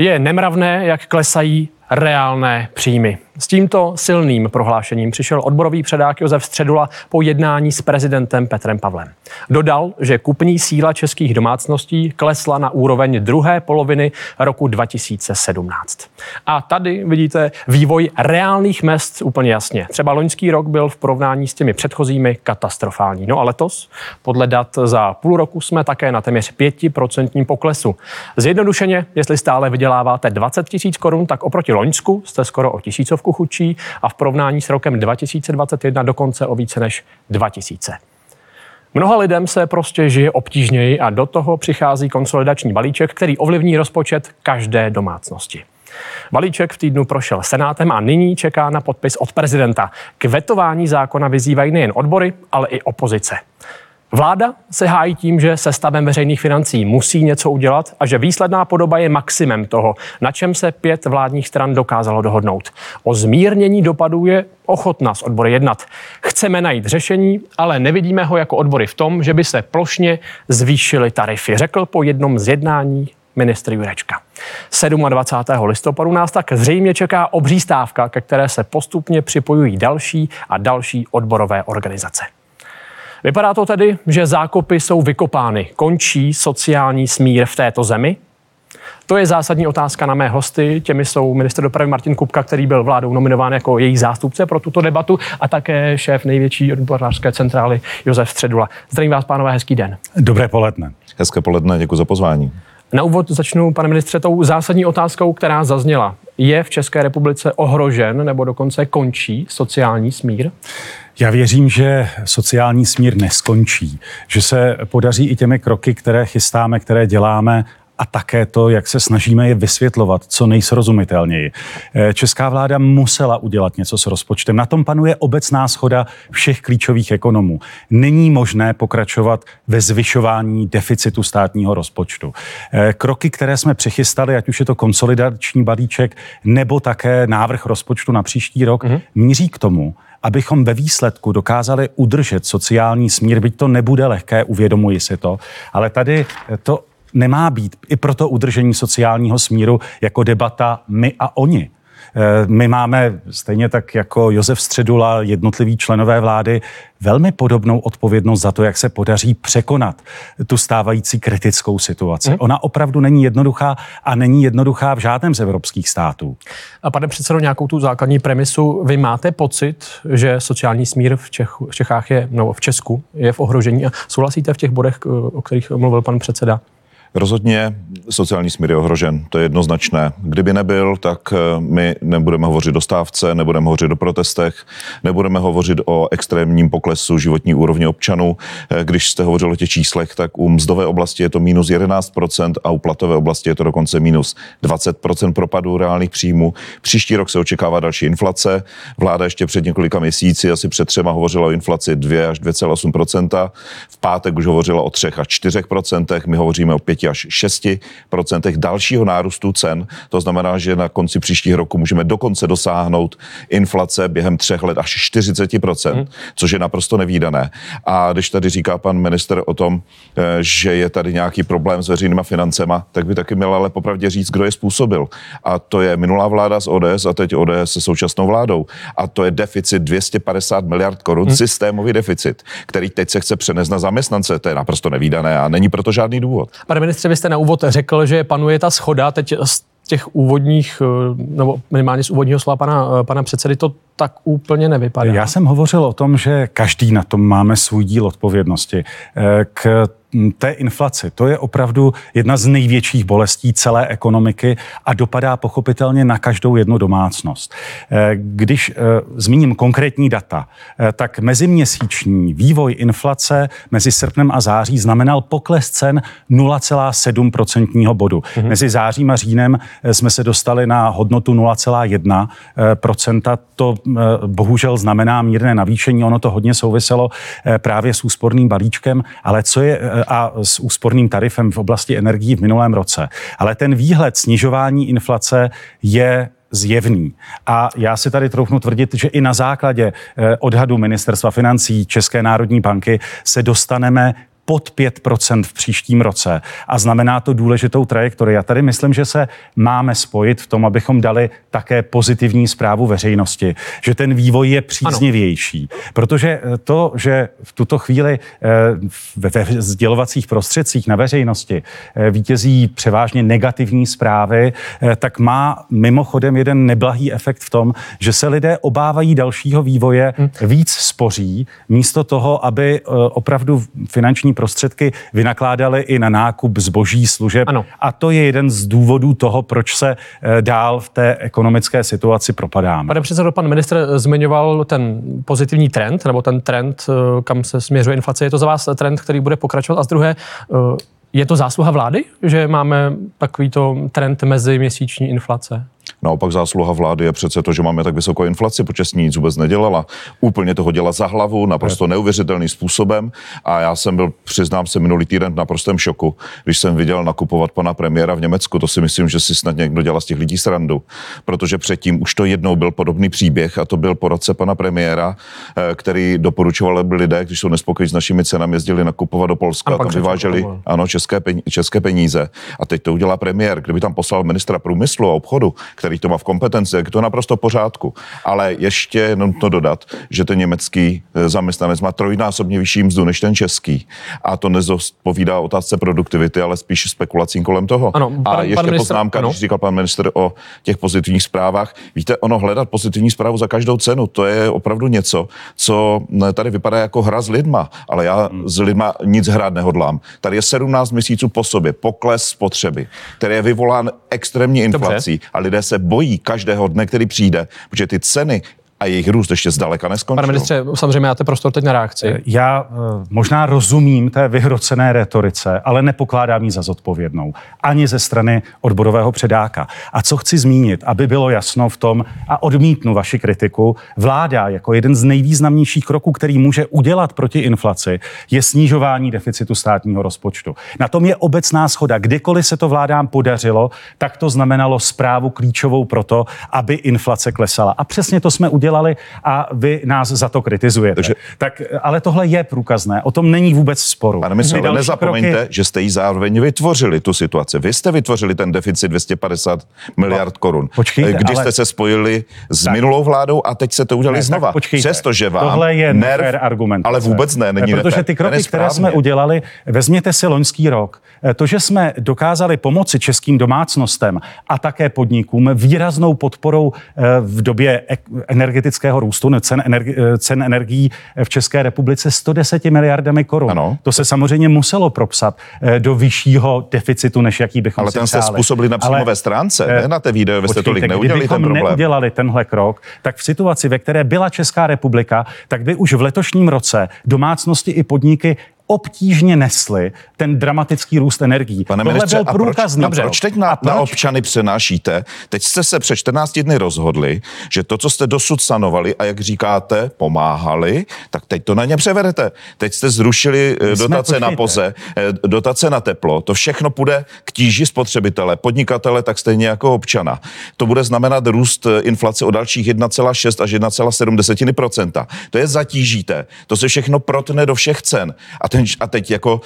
Je nemravné, jak klesají reálné příjmy. S tímto silným prohlášením přišel odborový předák Josef Středula po jednání s prezidentem Petrem Pavlem. Dodal, že kupní síla českých domácností klesla na úroveň druhé poloviny roku 2017. A tady vidíte vývoj reálných mest úplně jasně. Třeba loňský rok byl v porovnání s těmi předchozími katastrofální. No a letos, podle dat za půl roku, jsme také na téměř 5% poklesu. Zjednodušeně, jestli stále vyděláváte 20 tisíc korun, tak oproti Loňsku jste skoro o tisícovku chudší a v porovnání s rokem 2021 dokonce o více než 2000. Mnoha lidem se prostě žije obtížněji a do toho přichází konsolidační balíček, který ovlivní rozpočet každé domácnosti. Balíček v týdnu prošel Senátem a nyní čeká na podpis od prezidenta. K vetování zákona vyzývají nejen odbory, ale i opozice. Vláda se hájí tím, že se stavem veřejných financí musí něco udělat a že výsledná podoba je maximem toho, na čem se pět vládních stran dokázalo dohodnout. O zmírnění dopadů je ochotná s odbory jednat. Chceme najít řešení, ale nevidíme ho jako odbory v tom, že by se plošně zvýšily tarify, řekl po jednom z jednání ministr Jurečka. 27. listopadu nás tak zřejmě čeká obří stávka, ke které se postupně připojují další a další odborové organizace. Vypadá to tedy, že zákopy jsou vykopány. Končí sociální smír v této zemi? To je zásadní otázka na mé hosty. Těmi jsou minister dopravy Martin Kupka, který byl vládou nominován jako její zástupce pro tuto debatu, a také šéf největší odborářské centrály Josef Středula. Zdravím vás, pánové, hezký den. Dobré poledne. Hezké poledne, děkuji za pozvání. Na úvod začnu, pane ministře, tou zásadní otázkou, která zazněla. Je v České republice ohrožen nebo dokonce končí sociální smír? Já věřím, že sociální smír neskončí, že se podaří i těmi kroky, které chystáme, které děláme, a také to, jak se snažíme je vysvětlovat co nejsrozumitelněji. Eh, česká vláda musela udělat něco s rozpočtem. Na tom panuje obecná schoda všech klíčových ekonomů. Není možné pokračovat ve zvyšování deficitu státního rozpočtu. Eh, kroky, které jsme přichystali, ať už je to konsolidační balíček nebo také návrh rozpočtu na příští rok, mm-hmm. míří k tomu, abychom ve výsledku dokázali udržet sociální smír, byť to nebude lehké, uvědomuji si to, ale tady to nemá být i pro to udržení sociálního smíru jako debata my a oni. Eh, my máme, stejně tak jako Josef Středula, jednotliví členové vlády, velmi podobnou odpovědnost za to, jak se podaří překonat tu stávající kritickou situaci. Hmm. Ona opravdu není jednoduchá a není jednoduchá v žádném z evropských států. A pane předsedo, nějakou tu základní premisu, vy máte pocit, že sociální smír v, Čech, v Čechách je, no v Česku je v ohrožení a souhlasíte v těch bodech, o kterých mluvil pan předseda? Rozhodně sociální smír je ohrožen, to je jednoznačné. Kdyby nebyl, tak eh, my nebudeme hovořit o stávce, nebudeme hovořit o protestech, nebudeme hovořit o extrémním poklesu životní úrovně občanů. Eh, když jste hovořil o těch číslech, tak u mzdové oblasti je to minus 11% a u platové oblasti je to dokonce minus 20% propadu reálných příjmů. Příští rok se očekává další inflace. Vláda ještě před několika měsíci, asi před třema, hovořila o inflaci 2 až 2,8%. V pátek už hovořila o 3 až 4%. My hovoříme o 5 5 až 6% dalšího nárůstu cen. To znamená, že na konci příštího roku můžeme dokonce dosáhnout inflace během třech let až 40 hmm. což je naprosto nevýdané. A když tady říká pan minister o tom, eh, že je tady nějaký problém s veřejnýma financema, tak by taky měl ale popravdě říct, kdo je způsobil. A to je minulá vláda z ODS a teď ODS se současnou vládou. A to je deficit 250 miliard korun, hmm. systémový deficit, který teď se chce přenést na zaměstnance. To je naprosto nevýdané a není proto žádný důvod. Pane ministře, vy jste na úvod řekl, že panuje ta schoda teď z těch úvodních, eh, nebo minimálně z úvodního slova pana, eh, pana předsedy, to tak úplně nevypadá. Já jsem hovořil o tom, že každý na tom máme svůj díl odpovědnosti. Eh, k té inflaci. To je opravdu jedna z největších bolestí celé ekonomiky a dopadá pochopitelně na každou jednu domácnost. Eh, když eh, zmíním konkrétní data, tak meziměsíční vývoj inflace mezi srpnem a září znamenal pokles cen 0,7% bodu. Mhm. Mezi zářím a říjnem jsme se dostali na hodnotu 0,1%. To bohužel znamená mírné navýšení. Ono to hodně souviselo právě s úsporným balíčkem, ale co je a s úsporným tarifem v oblasti energií v minulém roce. Ale ten výhled snižování inflace je zjevný. A já si tady troufnu tvrdit, že i na základě eh, odhadu Ministerstva financí České národní banky se dostaneme pod 5% v příštím roce a znamená to důležitou trajektorii. A tady myslím, že se máme spojit v tom, abychom dali také pozitivní zprávu veřejnosti, že ten vývoj je příznivější. Ano. Protože to, že v tuto chvíli ve sdělovacích prostředcích na veřejnosti vítězí převážně negativní zprávy, tak má mimochodem jeden neblahý efekt v tom, že se lidé obávají dalšího vývoje, hmm. víc spoří, místo toho, aby opravdu finanční prostředky vynakládali i na nákup zboží služeb. Ano. A to je jeden z důvodů toho, proč se eh, dál v té ekonomické situaci propadáme. Pane předsedo, pan ministr zmiňoval ten pozitivní trend, nebo ten trend, eh, kam se směřuje inflace. Je to za vás trend, který bude pokračovat? A z druhé, eh, je to zásluha vlády, že máme takovýto trend mezi měsíční inflace? Naopak zásluha vlády je přece to, že máme tak vysokou inflaci, protože s ní nic vůbec nedělala. Úplně toho dělala za hlavu, naprosto neuvěřitelným způsobem. A já jsem byl, přiznám se, minulý týden v naprostém šoku, když jsem viděl nakupovat pana premiéra v Německu. To si myslím, že si snad někdo dělá z těch lidí srandu, protože předtím už to jednou byl podobný příběh a to byl po roce pana premiéra, eh, který doporučoval, aby lidé, když jsou nespokojení s našimi cenami, jezdili nakupovat do Polska a tam vyváželi ano, české, peníze, české peníze. A teď to udělá premiér, kdyby tam poslal ministra průmyslu a obchodu, který to má v kompetenci, je to naprosto pořádku. Ale ještě jenom to dodat, že ten německý eh, zaměstnanec má trojnásobně vyšší mzdu než ten český. A to nezodpovídá otázce produktivity, ale spíš spekulacím kolem toho. Ano, pan, a ještě pan minister, poznámka, ano. když říkal pan minister o těch pozitivních zprávách. Víte, ono hledat pozitivní zprávu za každou cenu, to je opravdu něco, co tady vypadá jako hra s lidma, ale já hmm. s lidma nic hrát nehodlám. Tady je 17 měsíců po sobě pokles spotřeby, který je vyvolán extrémní inflací Dobře. a lidé se bojí každého dne, který přijde, protože ty ceny a jejich růst ještě zdaleka neskončil. Pane ministře, samozřejmě máte prostor teď na reakci. Eh, já uh, možná rozumím té vyhrocené retorice, ale nepokládám ji za zodpovědnou. Ani ze strany odborového předáka. A co chci zmínit, aby bylo jasno v tom, a odmítnu vaši kritiku, vláda jako jeden z nejvýznamnějších kroků, který může udělat proti inflaci, je snižování deficitu státního rozpočtu. Na tom je obecná schoda. Kdykoliv se to vládám podařilo, tak to znamenalo zprávu klíčovou pro to, aby inflace klesala. A přesně to jsme udělali udělali a vy nás za to kritizujete. Takže... Tak, ale tohle je průkazné, o tom není vůbec sporu. Pane ministře, ale nezapomeňte, kroky... že jste ji zároveň vytvořili tu situaci. Vy jste vytvořili ten deficit 250 miliard korun. Počkejte, kdy ale... jste se spojili s tak. minulou vládou a teď se to udělali ne, znova. Přestože vám Tohle je nerv, argument. Ale vůbec ne, není Protože ty kroky, které jsme udělali, vezměte si loňský rok. To, že jsme dokázali pomoci českým domácnostem a také podnikům výraznou podporou eh, v době energetické energetického růstu cen, energi, eh, cen energií v České republice 110 miliardami korun. Ano. To se samozřejmě muselo propsat eh, do vyššího deficitu, než jaký bychom Ale si ten jste způsobili na příjmové stránce, ne na té výdaje, jste tolik neudělali ten problém. neudělali tenhle krok, tak v situaci, ve které byla Česká republika, tak by už v letošním roce domácnosti i podniky obtížně nesli ten dramatický růst energií. Pane Tohle ministře, byl. A proč, proč teď na, proč? na občany přenášíte? Teď jste se před 14 dny rozhodli, že to, co jste dosud sanovali a jak říkáte, pomáhali, tak teď to na ně převedete. Teď jste zrušili eh, My dotace na poze, eh, dotace na teplo. To všechno půjde k tíži spotřebitele, podnikatele, tak stejně jako občana. To bude znamenat růst eh, inflace o dalších 1,6 až 1,7% To je zatížíte. To se všechno protne do všech cen. A ten a teď jako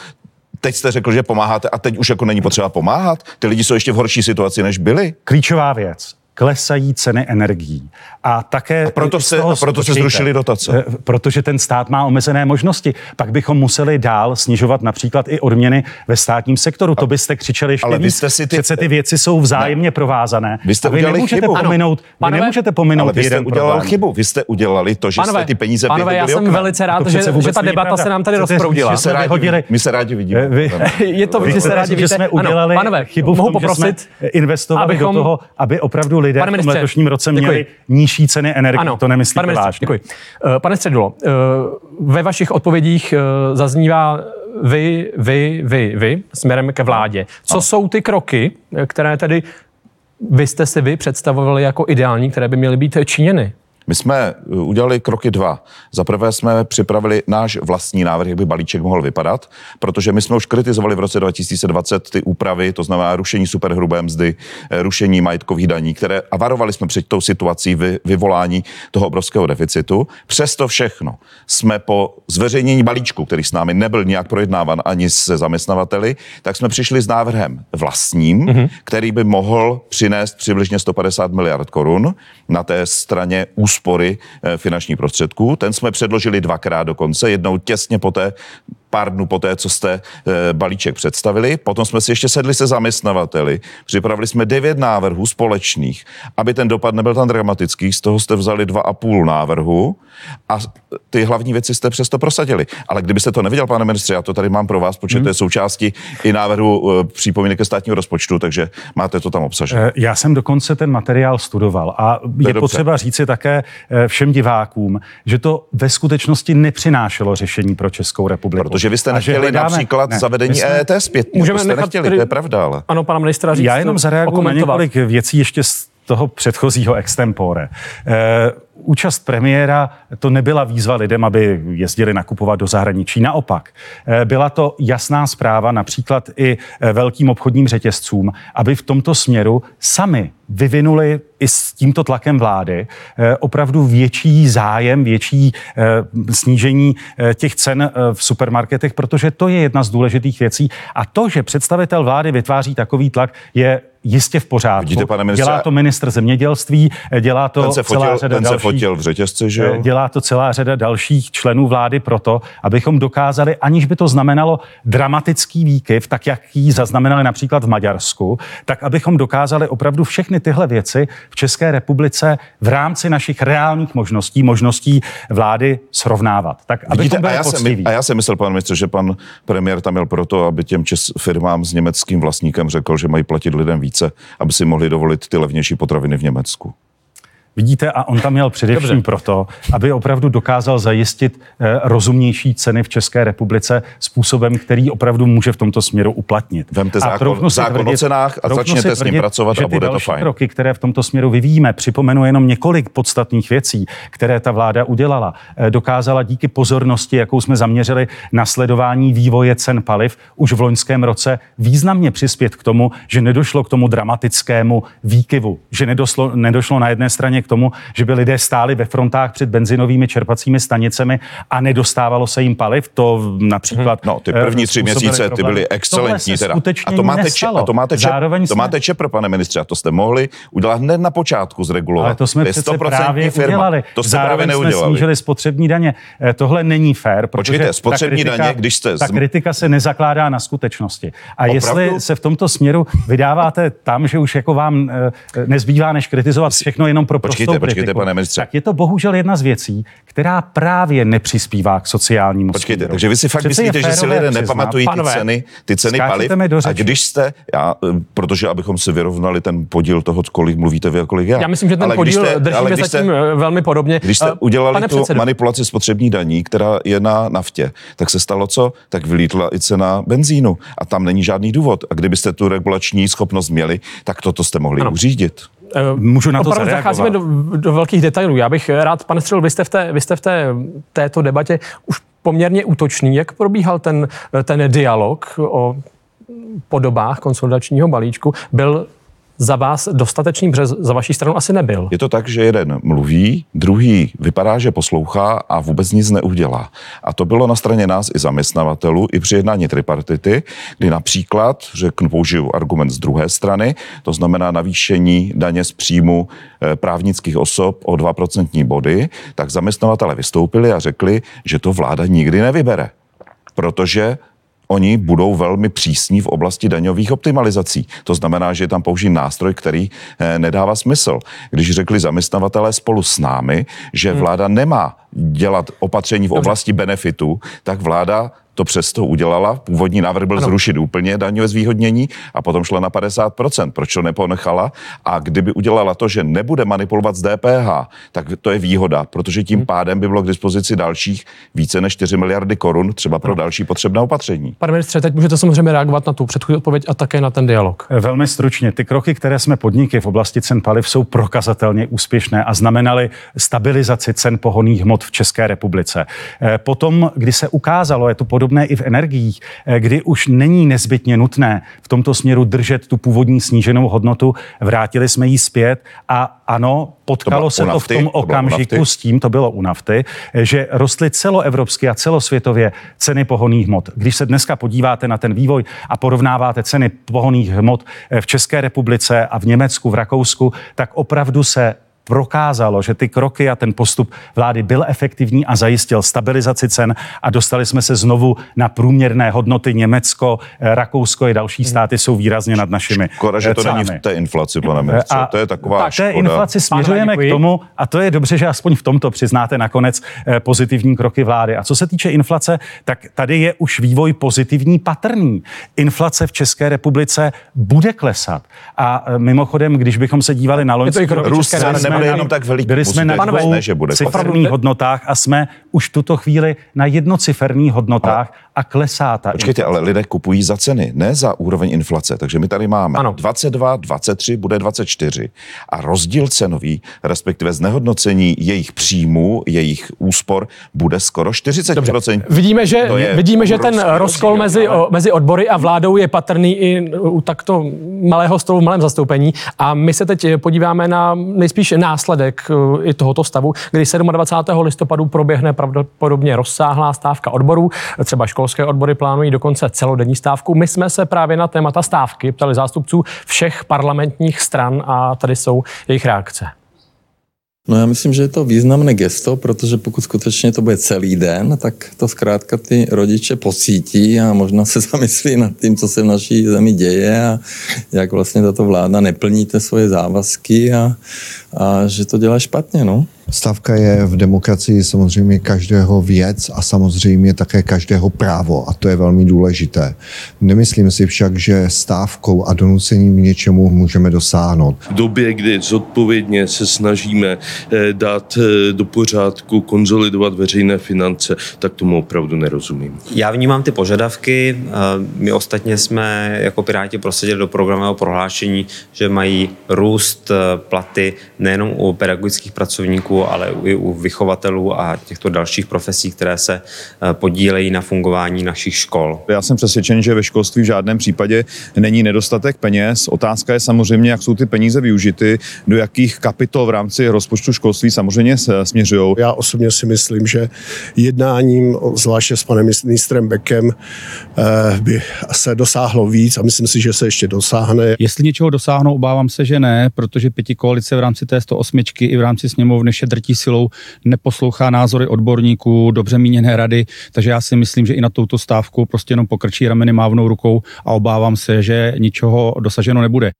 teď jste řekl, že pomáháte a teď už jako není potřeba pomáhat? Ty lidi jsou ještě v horší situaci, než byli? Klíčová věc klesají ceny energií. A také... A proto, se, a proto se zrušili dotace. Eh, protože ten stát má omezené možnosti. Pak bychom museli dál snižovat například i odměny ve státním sektoru. A, to byste křičeli ještě ale víc. Vy si ty... Přece ty věci jsou vzájemně ne. provázané. Vy jste vy udělali nemůžete chybu. Pominout, ano, vy nemůžete pominout ale vy jste udělal problém. chybu. Vy jste udělali to, že panové, jste ty peníze Panové, já jsem velice rád, že, že ta debata se nám tady rozproudila. My se rádi vidíme. Je to, že se rádi vidíte. jsme udělali chybu mohu poprosit, investovali do toho, aby opravdu lidé v letošním roce měli děkuji. nižší ceny energie. Ano, to nemyslíte pane ministře, vážně. Děkuji. Uh, pane Středulo, uh, ve vašich odpovědích uh, zaznívá vy, vy, vy, vy, směrem ke vládě. Co ano. jsou ty kroky, které tedy vy jste si vy představovali jako ideální, které by měly být činěny? My jsme uh, udělali kroky dva. Za prvé jsme připravili náš vlastní návrh, jak by balíček mohl vypadat, protože my jsme už kritizovali v roce 2020 ty úpravy, to znamená rušení superhrubé mzdy, eh, rušení majetkových daní, které a varovali jsme před tou situací vy, vyvolání toho obrovského deficitu. Přesto všechno jsme po zveřejnění balíčku, který s námi nebyl nějak projednávan ani se zaměstnavateli, tak jsme přišli s návrhem vlastním, mm-hmm. který by mohl přinést přibližně 150 miliard korun na té straně úspory eh, finančních prostředků. Ten jsme předložili dvakrát dokonce, jednou těsně poté, pár dnů poté, co jste e, balíček představili. Potom jsme si ještě sedli se zaměstnavateli, připravili jsme devět návrhů společných, aby ten dopad nebyl tam dramatický, z toho jste vzali dva a půl návrhu a ty hlavní věci jste přesto prosadili. Ale kdybyste to neviděl, pane ministře, já to tady mám pro vás, protože hmm. to je součástí i návrhu e, přípomínek ke státního rozpočtu, takže máte to tam obsažené. Já jsem dokonce ten materiál studoval a je, je potřeba říci také všem divákům, že to ve skutečnosti nepřinášelo řešení pro Českou republiku. Protože že vy jste nechtěli například ne, zavedení jsme, EET zpět. Můžeme jste nechtěli, tady, to je pravda, ale. Ano, pana ministra říct. Já jenom zareaguju na několik věcí ještě z toho předchozího extempore. E, účast premiéra to nebyla výzva lidem, aby jezdili nakupovat do zahraničí. Naopak, e, byla to jasná zpráva například i e, velkým obchodním řetězcům, aby v tomto směru sami vyvinuli i s tímto tlakem vlády opravdu větší zájem, větší snížení těch cen v supermarketech, protože to je jedna z důležitých věcí. A to, že představitel vlády vytváří takový tlak, je jistě v pořádku. Vidíte, pane ministře, dělá to ministr zemědělství, dělá to ten se fotil, celá řada ten dalších, se fotil v řetězci, že jo? Dělá to celá řada dalších členů vlády proto, abychom dokázali, aniž by to znamenalo dramatický výkyv, tak jak ji zaznamenali například v Maďarsku, tak abychom dokázali opravdu všechny tyhle věci v České republice v rámci našich reálných možností, možností vlády srovnávat. Tak Vidíte, a, já jsem, a já jsem myslel, pan ministr, že pan premiér tam měl proto, aby těm čes, firmám s německým vlastníkem řekl, že mají platit lidem víc více, aby si mohli dovolit ty levnější potraviny v Německu. Vidíte, a on tam měl především Dobře. proto, aby opravdu dokázal zajistit eh, rozumnější ceny v České republice způsobem, který opravdu může v tomto směru uplatnit. Vemte zákon, zákon tvrdit, o cenách a začněte s ním pracovat a bude to fajn. kroky, které v tomto směru vyvíjíme, připomenu jenom několik podstatných věcí, které ta vláda udělala. Eh, dokázala díky pozornosti, jakou jsme zaměřili na sledování vývoje cen paliv, už v loňském roce významně přispět k tomu, že nedošlo k tomu dramatickému výkyvu, že nedošlo, nedošlo na jedné straně k tomu, že by lidé stáli ve frontách před benzinovými čerpacími stanicemi a nedostávalo se jim paliv. To například. No, ty první eh, tři měsíce ty byly excelentní. Teda. A to máte, če, a to máte, čep, Zároveň to máte čepr, pane ministře, a to jste mohli udělat hned na počátku zregulovat. Ale to jsme přece právě firma. udělali. To jste Zároveň právě neudělali. jsme snížili spotřební daně. Eh, tohle není fér, protože Počkejte, spotřební kritika, daně, když jste... Ta kritika se nezakládá na skutečnosti. A Opravdu? jestli se v tomto směru vydáváte tam, že už jako vám eh, nezbývá, než kritizovat všechno jenom pro počkejte, počkejte, pane ministře. Tak je to bohužel jedna z věcí, která právě nepřispívá k sociálnímu Počkejte, směru. takže vy si fakt Přece myslíte, že si lidé nepamatují ty ceny, ty ceny paliv? A když jste, já, eh, protože abychom si vyrovnali ten podíl toho, kolik mluvíte vy a kolik já. Já myslím, že ten ale podíl jste, držíme ale zatím jste, eh, velmi podobně. Když jste uh, udělali tu předsedu. manipulaci spotřební daní, která je na naftě, tak se stalo co? Tak vylítla i cena benzínu a tam není žádný důvod. A kdybyste tu regulační schopnost měli, tak toto jste mohli ano. uřídit. Eh, Můžu na to Opravdu zareagovat? zacházíme do, do velkých detailů. Já bych rád, pane Střel, vy jste v, té, vy jste v té, této debatě už poměrně útočný. Jak probíhal ten, ten dialog o podobách konsolidačního balíčku? Byl za vás dostatečný, protože za vaší stranu asi nebyl. Je to tak, že jeden mluví, druhý vypadá, že poslouchá a vůbec nic neudělá. A to bylo na straně nás i zaměstnavatelů, i při jednání tripartity, kdy například, řeknu, použiju argument z druhé strany, to znamená navýšení daně z příjmu eh, právnických osob o 2% body, tak zaměstnavatele vystoupili a řekli, že to vláda nikdy nevybere protože oni budou velmi přísní v oblasti daňových optimalizací. To znamená, že tam použijí nástroj, který eh, nedává smysl. Když řekli zaměstnavatelé spolu s námi, že hmm. vláda nemá dělat opatření v oblasti benefitu, tak vláda to přesto udělala. Původní návrh byl ano. zrušit úplně daňové zvýhodnění a potom šla na 50%. Proč to neponechala? A kdyby udělala to, že nebude manipulovat s DPH, tak to je výhoda, protože tím hmm. pádem by bylo k dispozici dalších více než 4 miliardy korun, třeba pro ano. další potřebné opatření. Pane ministře, teď můžete samozřejmě reagovat na tu předchozí odpověď a také na ten dialog. Velmi stručně. Ty kroky, které jsme podnikli v oblasti cen paliv, jsou prokazatelně úspěšné a znamenaly stabilizaci cen pohoných hmot v České republice. Eh, potom, kdy se ukázalo, je to pod podobné i v energiích, eh, kdy už není nezbytně nutné v tomto směru držet tu původní sníženou hodnotu. Vrátili jsme ji zpět a ano, potkalo to se to v tom okamžiku to s tím, to bylo u nafty, eh, že rostly celoevropsky a celosvětově ceny pohoných hmot. Když se dneska podíváte na ten vývoj a porovnáváte ceny pohoných hmot v České republice a v Německu, v Rakousku, tak opravdu se prokázalo, že ty kroky a ten postup vlády byl efektivní a zajistil stabilizaci cen a dostali jsme se znovu na průměrné hodnoty. Německo, eh, Rakousko i další státy jsou výrazně nad našimi Škoda, že to cenami. není v té inflaci, pane ministře. A to je taková tak té inflaci směřujeme k tomu a to je dobře, že aspoň v tomto přiznáte nakonec eh, pozitivní kroky vlády. A co se týče inflace, tak tady je už vývoj pozitivní patrný. Inflace v České republice bude klesat. A eh, mimochodem, když bychom se dívali na loňský rok, nebude jenom tak veliký. Byli jsme na dvou cifrných hodnotách a jsme už tuto chvíli na jednociferných hodnotách a klesá ta Počkejte, inflace. ale lidé kupují za ceny, ne za úroveň inflace. Takže my tady máme ano. 22, 23, bude 24 a rozdíl cenový, respektive znehodnocení jejich příjmů, jejich úspor, bude skoro 40%. Dobře. Vidíme, že, vidíme, že ten rozkol mezi, ale... mezi odbory a vládou je patrný i u takto malého stolu v malém zastoupení. A my se teď podíváme na nejspíš následek eh, i tohoto stavu, kdy 27. listopadu proběhne pravděpodobně rozsáhlá stávka odborů. Třeba školské odbory plánují dokonce celodenní stávku. My jsme se právě na témata stávky ptali zástupců všech parlamentních stran a tady jsou jejich reakce. No já myslím, že je to významné gesto, protože pokud skutečně to bude celý den, tak to zkrátka ty rodiče pocítí a možná se zamyslí nad tím, co se v naší zemi děje a jak vlastně tato vláda neplní ty svoje závazky a, a že to dělá špatně. No. Stavka je v demokracii samozřejmě každého věc a samozřejmě také každého právo a to je velmi důležité. Nemyslím si však, že stávkou a donucením k něčemu můžeme dosáhnout. V době, kdy zodpovědně se snažíme eh, dát eh, do pořádku, konzolidovat veřejné finance, tak tomu opravdu nerozumím. Já vnímám ty požadavky. Eh, my ostatně jsme jako Piráti prosadili do programového prohlášení, že mají růst platy nejenom u pedagogických pracovníků, ale i u vychovatelů a těchto dalších profesí, které se eh, podílejí na fungování našich škol. Já jsem přesvědčen, že ve školství v žádném případě není nedostatek peněz. Otázka je samozřejmě, jak jsou ty peníze využity, do jakých kapitol v rámci rozpočtu školství samozřejmě směřují. Já osobně si myslím, že jednáním, zvláště s panem ministrem Bekem, eh, by se dosáhlo víc a myslím si, že se ještě dosáhne. Jestli něčeho dosáhnou, obávám se, že ne, protože pěti koalice v rámci té 108 i v rámci sněmovny drtí silou neposlouchá názory odborníků, dobře míněné rady, takže já si myslím, že i na touto stávku prostě jenom pokrčí rameny mávnou rukou a obávám se, že ničeho dosaženo nebude.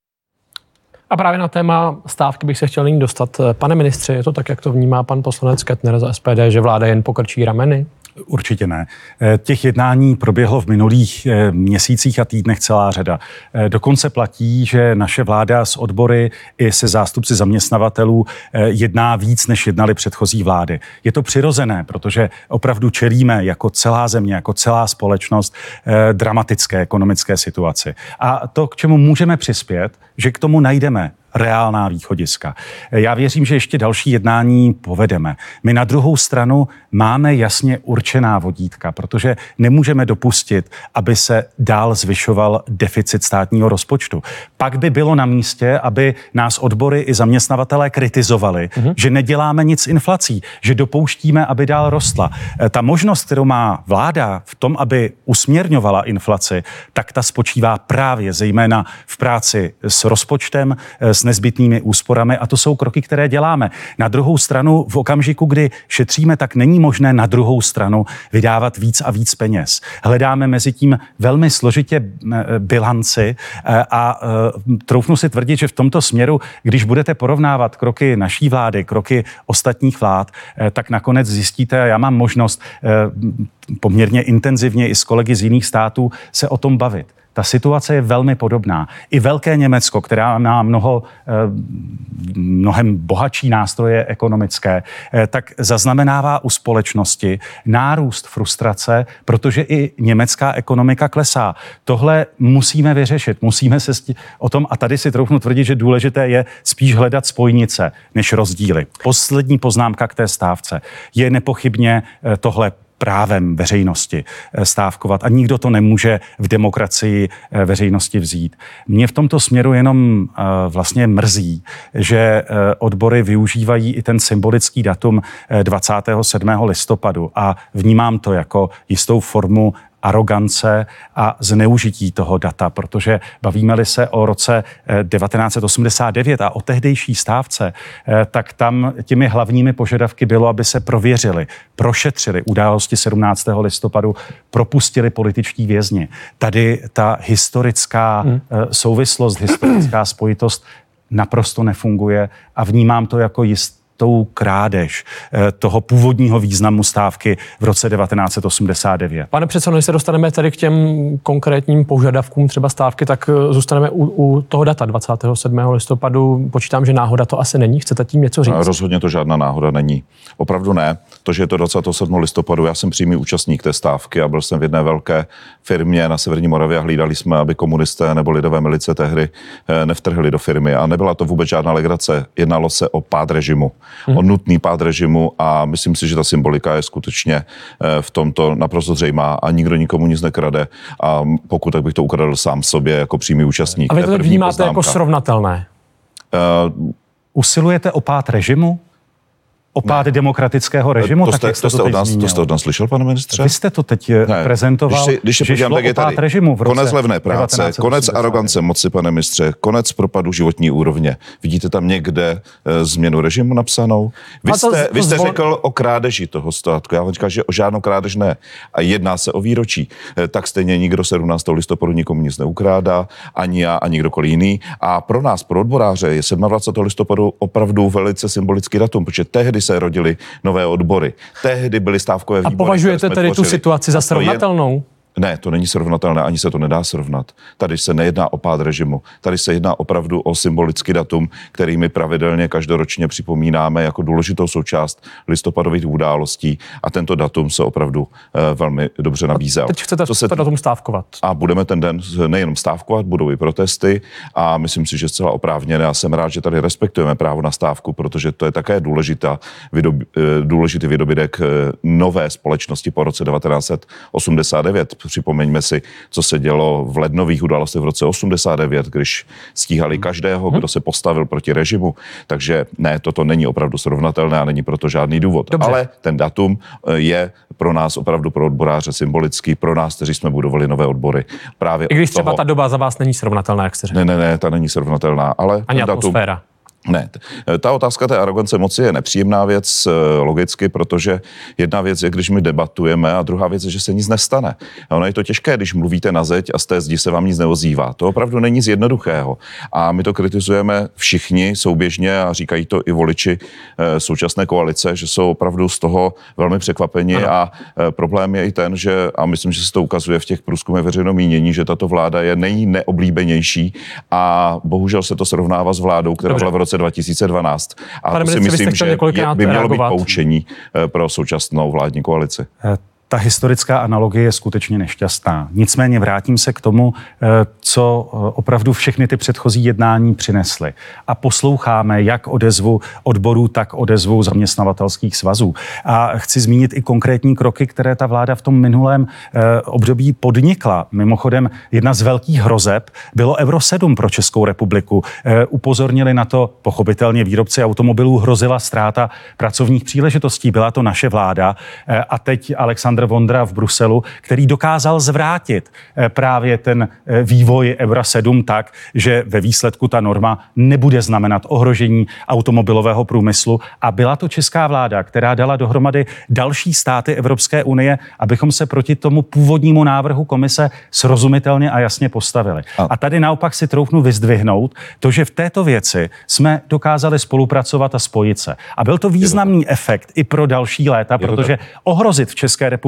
A právě na téma stávky bych se chtěl nyní dostat. Pane ministře, je to tak, jak to vnímá pan poslanec Ketner za SPD, že vláda jen pokrčí rameny? Určitě ne. Eh, těch jednání proběhlo v minulých eh, měsících a týdnech celá řada. Eh, dokonce platí, že naše vláda s odbory i se zástupci zaměstnavatelů jedná víc, než jednali předchozí vlády. Je to přirozené, protože opravdu čelíme jako celá země, jako celá společnost dramatické ekonomické situaci. A to, k čemu můžeme přispět, že k tomu najdeme reálná východiska. Já věřím, že ještě další jednání povedeme. My na druhou stranu máme jasně určená vodítka, protože nemůžeme dopustit, aby se dál zvyšoval deficit státního rozpočtu. Pak by bylo na místě, aby nás odbory i zaměstnavatelé kritizovali, mm-hmm. že neděláme nic s inflací, že dopouštíme, aby dál rostla. E, ta možnost, kterou má vláda v tom, aby usměrňovala inflaci, tak ta spočívá právě zejména v práci s rozpočtem, e, s nezbytnými úsporami a to jsou kroky, které děláme. Na druhou stranu, v okamžiku, kdy šetříme, tak není možné na druhou stranu vydávat víc a víc peněz. Hledáme mezi tím velmi složitě bilanci a troufnu si tvrdit, že v tomto směru, když budete porovnávat kroky naší vlády, kroky ostatních vlád, tak nakonec zjistíte, já mám možnost poměrně intenzivně i s kolegy z jiných států se o tom bavit. Ta situace je velmi podobná. I Velké Německo, která má mnoho, eh, mnohem bohatší nástroje ekonomické, eh, tak zaznamenává u společnosti nárůst frustrace, protože i německá ekonomika klesá. Tohle musíme vyřešit, musíme se o tom, a tady si troufnu tvrdit, že důležité je spíš hledat spojnice než rozdíly. Poslední poznámka k té stávce. Je nepochybně eh, tohle právem veřejnosti eh, stávkovat a nikdo to nemůže v demokracii eh, veřejnosti vzít. Mě v tomto směru jenom eh, vlastně mrzí, že odbory využívají i ten symbolický datum 27. listopadu a vnímám to jako jistou formu arogance a zneužití toho data, protože bavíme-li se o roce 1989 eh, a o tehdejší stávce, eh, tak tam těmi hlavními požadavky bylo, aby se prověřili, prošetřili události 17. listopadu, propustili političtí vězni. Tady ta historická hmm. Eh, souvislost, historická spojitost naprosto nefunguje a vnímám to jako jist, tou krádež eh, toho původního významu stávky v roce 1989. Pane předsedo, než se dostaneme tady k těm konkrétním požadavkům třeba stávky, tak eh, zůstaneme u, u toho data 27. listopadu. Počítám, že náhoda to asi není. Chcete tím něco říct? Rozhodně to žádná náhoda není. Opravdu ne. To, že je to 27. listopadu, já jsem přímý účastník té stávky a byl jsem v jedné velké firmě na Severní Moravě a hlídali jsme, aby komunisté nebo lidové milice tehdy eh, nevtrhli do firmy. A nebyla to vůbec žádná legrace. Jednalo se o pád režimu hmm. o nutný pád režimu a myslím si, že ta symbolika je skutečně eh, v tomto naprosto zřejmá a nikdo nikomu nic nekrade a pokud tak bych to ukradl sám sobě jako přímý účastník. A vy to vnímáte poznámka. jako srovnatelné? Uh, Usilujete o pád režimu? O pád ne. demokratického režimu? To jste, tak, to, jste to, od nás, to jste od nás slyšel, pane ministře? Vy jste to teď eh, ne. prezentoval, když, si, když že šlo tak je tady režimu v roce Konec levné práce, 1980. konec arogance moci, pane ministře, konec propadu životní úrovně. Vidíte tam někde e, změnu režimu napsanou? Vy to, jste, to vy jste zvol... řekl o krádeži toho státku. Já vám říkám, že o žádnou krádež ne. A jedná se o výročí. E, tak stejně nikdo 17. listopadu nikomu nic neukrádá, ani já, ani kdokoliv jiný. A pro nás, pro odboráře, je 27. listopadu opravdu velice symbolický datum, protože tehdy se rodily nové odbory. Tehdy byly stávkové výbory. A považujete tedy tu situaci za srovnatelnou? Ne, to není srovnatelné, ani se to nedá srovnat. Tady se nejedná o pád režimu. Tady se jedná opravdu o symbolický datum, který my pravidelně každoročně připomínáme jako důležitou součást listopadových událostí a tento datum se opravdu uh, velmi dobře nabízel. A teď chcete to se, to datum stávkovat. A budeme ten den nejenom stávkovat, budou i protesty a myslím si, že zcela oprávněné. Já jsem rád, že tady respektujeme právo na stávku, protože to je také důležitá, vydob, eh, důležitý vydobídek eh, nové společnosti po roce 1989 Připomeňme si, co se dělo v lednových událostech v roce 89, když stíhali každého, kdo se postavil proti režimu. Takže ne, toto není opravdu srovnatelné a není proto žádný důvod. Dobře. Ale ten datum eh, je pro nás opravdu pro odboráře symbolický, pro nás, kteří jsme budovali nové odbory. Právě I když toho... třeba ta doba za vás není srovnatelná, jak jste řekl. Ne, ne, ne, ta není srovnatelná, ale Ani atmosféra. Ne, ta otázka té arogance moci je nepříjemná věc eh, logicky, protože jedna věc je, když my debatujeme a druhá věc je, že se nic nestane. A ono je to těžké, když mluvíte na zeď a z té zdi se vám nic neozývá. To opravdu není z jednoduchého. A my to kritizujeme všichni souběžně a říkají to i voliči eh, současné koalice, že jsou opravdu z toho velmi překvapeni ano. a eh, problém je i ten, že, a myslím, že se to ukazuje v těch průzkumech veřejného mínění, že tato vláda je nej nejoblíbenější a bohužel se to srovnává s vládou, která byla v roce roce 2012. A Pane to si myslím, že by mělo být poučení eh, pro současnou vládní koalici. Ta historická analogie je skutečně nešťastná. Nicméně vrátím se k tomu, eh, co eh, opravdu všechny ty předchozí jednání přinesly. A posloucháme jak odezvu odborů, tak odezvu zaměstnavatelských svazů. A chci zmínit i konkrétní kroky, které ta vláda v tom minulém eh, období podnikla. Mimochodem, jedna z velkých hrozeb bylo Euro 7 pro Českou republiku. Upozornili na to pochopitelně výrobci automobilů, hrozila ztráta pracovních příležitostí. Byla to naše vláda. A teď Aleksandr kancler Vondra v Bruselu, který dokázal zvrátit eh, právě ten eh, vývoj Eura 7 tak, že ve výsledku ta norma nebude znamenat ohrožení automobilového průmyslu. A byla to česká vláda, která dala dohromady další státy Evropské unie, abychom se proti tomu původnímu návrhu komise srozumitelně a jasně postavili. A, a tady naopak si troufnu vyzdvihnout to, že v této věci jsme dokázali spolupracovat a spojit se. A byl to významný efekt i pro další léta, protože ohrozit v České republice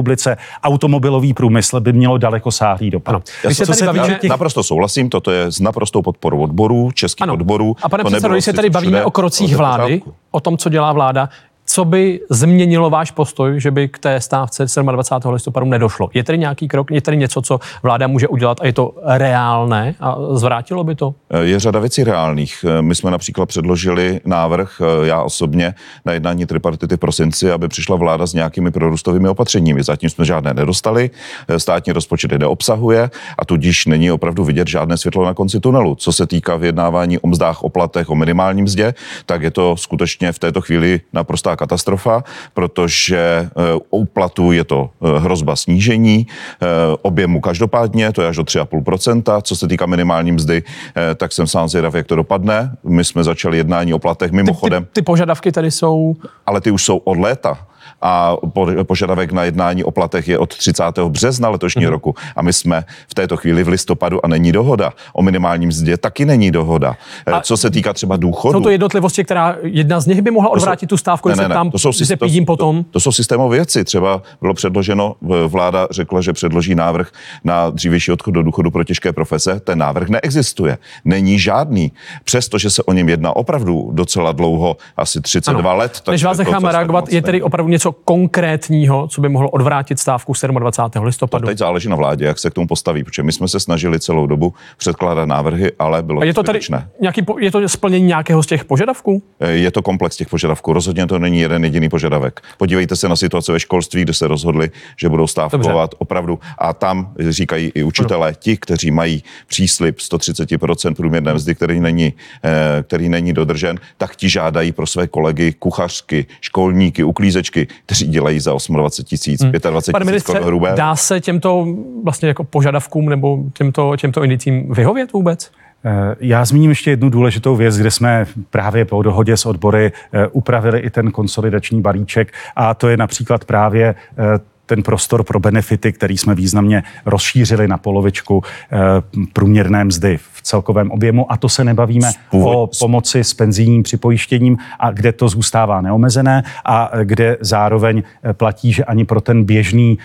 automobilový průmysl by mělo daleko sáhlý dopad. Ano. Já se, se bavíme... těch... Naprosto souhlasím, toto je s naprostou podporou odborů, českých ano. odborů. A pane předsedo, když se tady bavíme o krocích vlády, o tom, co dělá vláda, co by změnilo váš postoj, že by k té stávce 27. listopadu nedošlo? Je tady nějaký krok, je tady něco, co vláda může udělat a je to reálné a zvrátilo by to? Je řada věcí reálných. My jsme například předložili návrh, já osobně, na jednání tripartity v prosinci, aby přišla vláda s nějakými prorůstovými opatřeními. Zatím jsme žádné nedostali, státní rozpočet je neobsahuje a tudíž není opravdu vidět žádné světlo na konci tunelu. Co se týká vyjednávání o mzdách, o platech, o minimálním mzdě, tak je to skutečně v této chvíli naprostá katastrofa, protože eh, u platů je to eh, hrozba snížení eh, objemu každopádně, to je až do 3,5%. Co se týká minimální mzdy, tak jsem sám zvědav, jak to dopadne. My jsme začali jednání o platech mimochodem. Ty, ty, ty požadavky tady jsou... Ale ty už jsou od léta a požadavek na jednání o platech je od 30. března letošního mm. roku a my jsme v této chvíli v listopadu a není dohoda. O minimálním mzdě taky není dohoda. A Co se týká třeba důchodu. Jsou to jednotlivosti, která jedna z nich by mohla odvrátit tu stávku, ne, ne, ne, tam to jsou, to, potom. To, to jsou systémové věci. Třeba bylo předloženo, vláda řekla, že předloží návrh na dřívější odchod do důchodu pro těžké profese. Ten návrh neexistuje. Není žádný. Přestože se o něm jedná opravdu docela dlouho, asi 32 ano. let. Tak Než vás necháme reagovat, je tedy opravdu něco konkrétního, co by mohlo odvrátit stávku 27. listopadu? To teď záleží na vládě, jak se k tomu postaví, protože my jsme se snažili celou dobu předkládat návrhy, ale bylo A je to tady nějaký, je to splnění nějakého z těch požadavků? Eh, je to komplex těch požadavků. Rozhodně to není jeden jediný požadavek. Podívejte se na situaci ve školství, kde se rozhodli, že budou stávkovat Dobře. opravdu. A tam říkají i učitelé, ti, kteří mají příslip 130% průměrné mzdy, který není, eh, který není dodržen, tak ti žádají pro své kolegy kuchařky, školníky, uklízečky, kteří dělají za 28 tisíc, hmm. 25 tisíc korun hrubé. Dá se těmto vlastně jako požadavkům nebo těmto, těmto indicím vyhovět vůbec? Eh, já zmíním ještě jednu důležitou věc, kde jsme právě po dohodě s odbory eh, upravili i ten konsolidační balíček a to je například právě eh, ten prostor pro benefity, který jsme významně rozšířili na polovičku průměrné mzdy v celkovém objemu. A to se nebavíme Spůvod. o pomoci s penzijním připojištěním, a kde to zůstává neomezené a kde zároveň eh, platí, že ani pro ten běžný,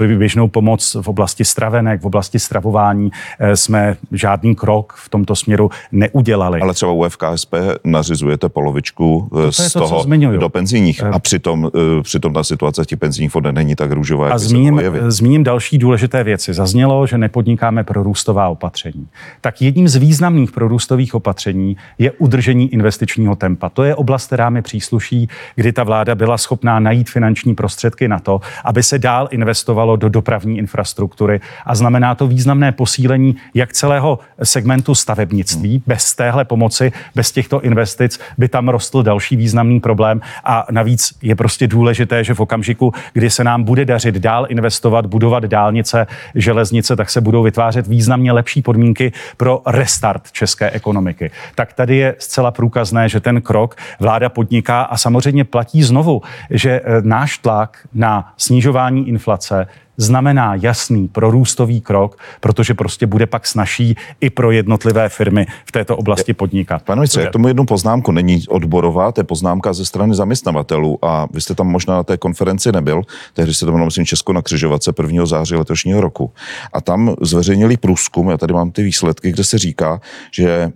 eh, běžnou pomoc v oblasti stravenek, v oblasti stravování eh, jsme žádný krok v tomto směru neudělali. Ale třeba u FKSP nařizujete polovičku to z to, toho do penzijních a přitom, přitom ta situace v těch penzijních fondech není tak jak a zmíním, zmíním další důležité věci. Zaznělo, že nepodnikáme pro růstová opatření. Tak jedním z významných prorůstových opatření je udržení investičního tempa. To je oblast, která mi přísluší, kdy ta vláda byla schopná najít finanční prostředky na to, aby se dál investovalo do dopravní infrastruktury a znamená to významné posílení jak celého segmentu stavebnictví. Bez téhle pomoci, bez těchto investic by tam rostl další významný problém a navíc je prostě důležité, že v okamžiku, kdy se nám bude dařit dál investovat, budovat dálnice, železnice, tak se budou vytvářet významně lepší podmínky pro restart české ekonomiky. Tak tady je zcela průkazné, že ten krok vláda podniká a samozřejmě platí znovu, že eh, náš tlak na snižování inflace znamená jasný prorůstový krok, protože prostě bude pak snaží i pro jednotlivé firmy v této oblasti podnikat. Pane ministře, k tomu jednu poznámku není odborová, to je poznámka ze strany zaměstnavatelů a vy jste tam možná na té konferenci nebyl, tehdy se to bylo, myslím, Česko na křižovatce 1. září letošního roku. A tam zveřejnili průzkum, já tady mám ty výsledky, kde se říká, že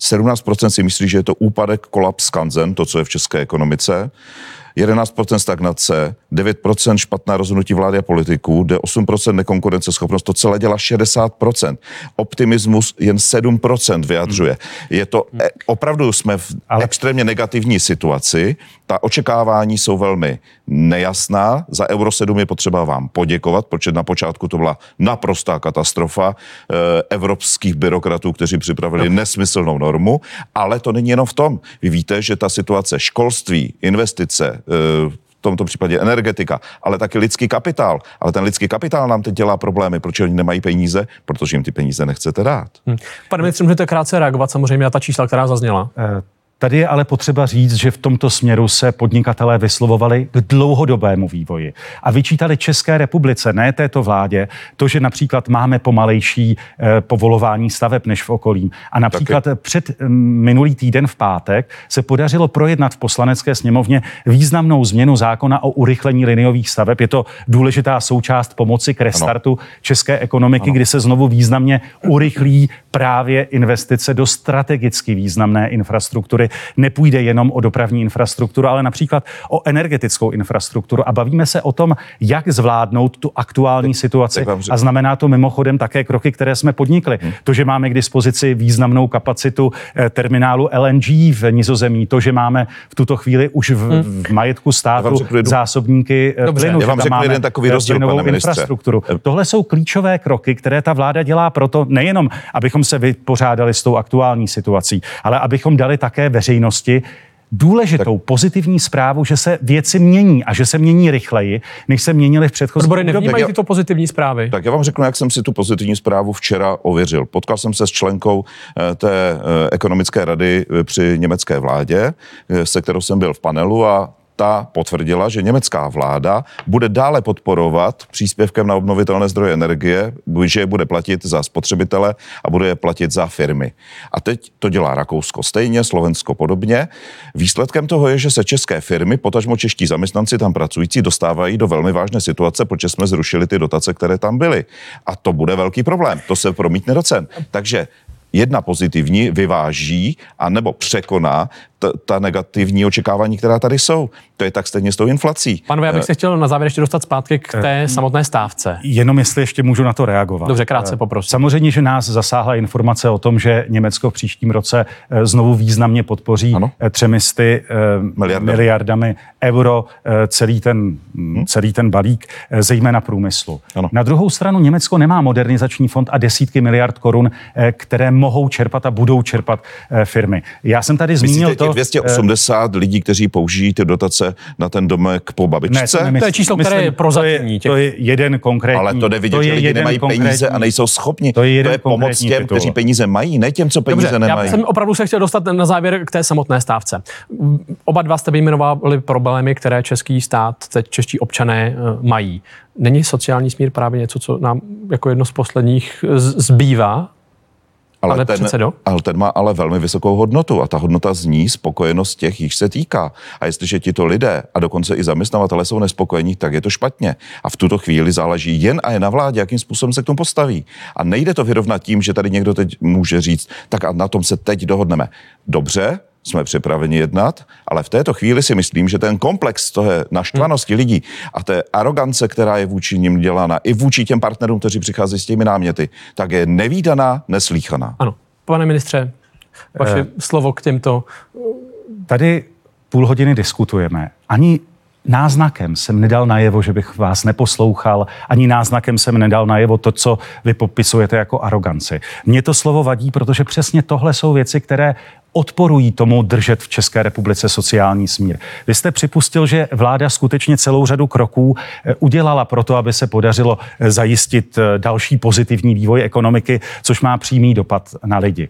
17% si myslí, že je to úpadek, kolaps Kanzen, to, co je v české ekonomice. 11% stagnace, 9% špatná rozhodnutí vlády a politiků, jde 8% nekonkurenceschopnost, to celé dělá 60%. Optimismus jen 7% vyjadřuje. Je to, e, opravdu jsme v Ale... extrémně negativní situaci, ta očekávání jsou velmi nejasná. Za Euro 7 je potřeba vám poděkovat, protože na počátku to byla naprostá katastrofa e, evropských byrokratů, kteří připravili no. nesmyslnou normu, ale to není jenom v tom. Vy víte, že ta situace školství, investice, e, tomto případě energetika, ale taky lidský kapitál. Ale ten lidský kapitál nám teď dělá problémy, protože oni nemají peníze, protože jim ty peníze nechcete dát. Hm. Pane ministře, můžete krátce reagovat samozřejmě na ta čísla, která zazněla. Tady je ale potřeba říct, že v tomto směru se podnikatelé vyslovovali k dlouhodobému vývoji a vyčítali České republice, ne této vládě, to, že například máme pomalejší eh, povolování staveb než v okolí. A například Taky. před mm, minulý týden v pátek se podařilo projednat v poslanecké sněmovně významnou změnu zákona o urychlení liniových staveb. Je to důležitá součást pomoci k restartu ano. české ekonomiky, ano. kdy se znovu významně urychlí právě investice do strategicky významné infrastruktury nepůjde jenom o dopravní infrastrukturu, ale například o energetickou infrastrukturu. A bavíme se o tom, jak zvládnout tu aktuální situaci. A znamená to mimochodem také kroky, které jsme podnikli. Hmm. To, že máme k dispozici významnou kapacitu eh, terminálu LNG v Nizozemí, to, že máme v tuto chvíli už v, hmm. v majetku státu zásobníky eh, Dobře, plynu, já vám řeknu jeden takový rozdíl, pane infrastrukturu. Tohle jsou klíčové kroky, které ta vláda dělá proto nejenom, abychom se vypořádali s tou aktuální situací, ale abychom dali také veřejnosti důležitou tak. pozitivní zprávu, že se věci mění a že se mění rychleji, než se měnily v předchozí době. nevnímají tyto pozitivní zprávy? Tak já vám řeknu, jak jsem si tu pozitivní zprávu včera ověřil. Potkal jsem se s členkou eh, té eh, ekonomické rady eh, při německé vládě, se kterou jsem byl v panelu a ta potvrdila, že německá vláda bude dále podporovat příspěvkem na obnovitelné zdroje energie, že je bude platit za spotřebitele a bude je platit za firmy. A teď to dělá Rakousko stejně, Slovensko podobně. Výsledkem toho je, že se české firmy, potažmo čeští zaměstnanci tam pracující, dostávají do velmi vážné situace, protože jsme zrušili ty dotace, které tam byly. A to bude velký problém. To se promítne do cen. Takže jedna pozitivní vyváží a nebo překoná ta, ta negativní očekávání, která tady jsou. To je tak stejně s tou inflací. Panové, já bych eh, se chtěl na závěr ještě dostat zpátky k té eh, samotné stávce. Jenom jestli ještě můžu na to reagovat. Dobře, krátce eh, poprosím. Samozřejmě, že nás zasáhla informace o tom, že Německo v příštím roce znovu významně podpoří ano. třemisty Miliarda. miliardami euro celý ten, hmm. celý ten balík, zejména průmyslu. Ano. Na druhou stranu Německo nemá modernizační fond a desítky miliard korun, které mohou čerpat a budou čerpat firmy. Já jsem tady zmínil Myslíte to... 280 lidí, kteří použijí ty dotace na ten domek po babičce? Ne, to, to je číslo, které je prozatímní. To je, to je jeden konkrétní. Ale to jde vidět, to je že lidi nemají peníze a nejsou schopni. To je, jeden to je pomoc těm, titul. kteří peníze mají, ne těm, co peníze Dobře, nemají. Já jsem opravdu se chtěl dostat na závěr k té samotné stávce. Oba dva jste vyjmenovali problémy, které český stát, teď čeští občané eh, mají. Není sociální smír právě něco, co nám jako jedno z posledních zbývá ale Pane ten, předsedo? ale ten má ale velmi vysokou hodnotu a ta hodnota zní spokojenost těch, jich se týká. A jestliže tito lidé a dokonce i zaměstnavatele jsou nespokojení, tak je to špatně. A v tuto chvíli záleží jen a jen na vládě, jakým způsobem se k tomu postaví. A nejde to vyrovnat tím, že tady někdo teď může říct, tak a na tom se teď dohodneme. Dobře, jsme připraveni jednat, ale v této chvíli si myslím, že ten komplex toho naštvanosti lidí a té arogance, která je vůči nim dělána, i vůči těm partnerům, kteří přichází s těmi náměty, tak je nevýdaná, neslíchaná. Ano. Pane ministře, vaše eh, slovo k těmto. Tady půl hodiny diskutujeme. Ani náznakem jsem nedal najevo, že bych vás neposlouchal, ani náznakem jsem nedal najevo to, co vy popisujete jako aroganci. Mně to slovo vadí, protože přesně tohle jsou věci, které odporují tomu držet v České republice sociální smír. Vy jste připustil, že vláda skutečně celou řadu kroků eh, udělala pro to, aby se podařilo eh, zajistit eh, další pozitivní vývoj ekonomiky, což má přímý dopad na lidi.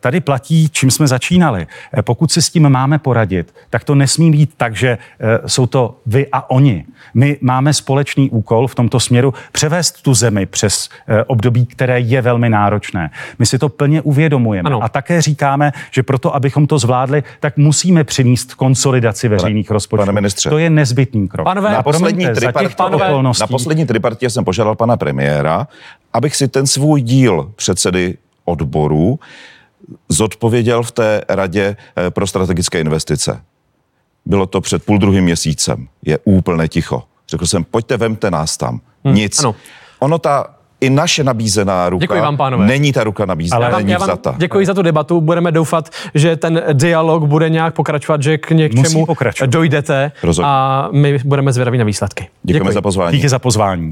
Tady platí, čím jsme začínali. Pokud si s tím máme poradit, tak to nesmí být tak, že jsou to vy a oni. My máme společný úkol v tomto směru převést tu zemi přes období, které je velmi náročné. My si to plně uvědomujeme ano. a také říkáme, že že proto, abychom to zvládli, tak musíme přinést konsolidaci veřejných pane, rozpočtů. Pane ministře. To je nezbytný krok. Panové, na, poslední na poslední tripartě jsem požádal pana premiéra, abych si ten svůj díl předsedy odboru zodpověděl v té radě eh, pro strategické investice. Bylo to před půl druhým měsícem. Je úplně ticho. Řekl jsem, pojďte, vemte nás tam. Hmm, Nic. Ano. Ono ta i naše nabízená ruka děkuji vám, pánové. není ta ruka nabízená, Ale není já vám vzata. Děkuji za tu debatu, budeme doufat, že ten dialog bude nějak pokračovat, že k něčemu dojdete Rozhodně. a my budeme zvědaví na výsledky. Děkujeme děkuji. za pozvání. Díky za pozvání.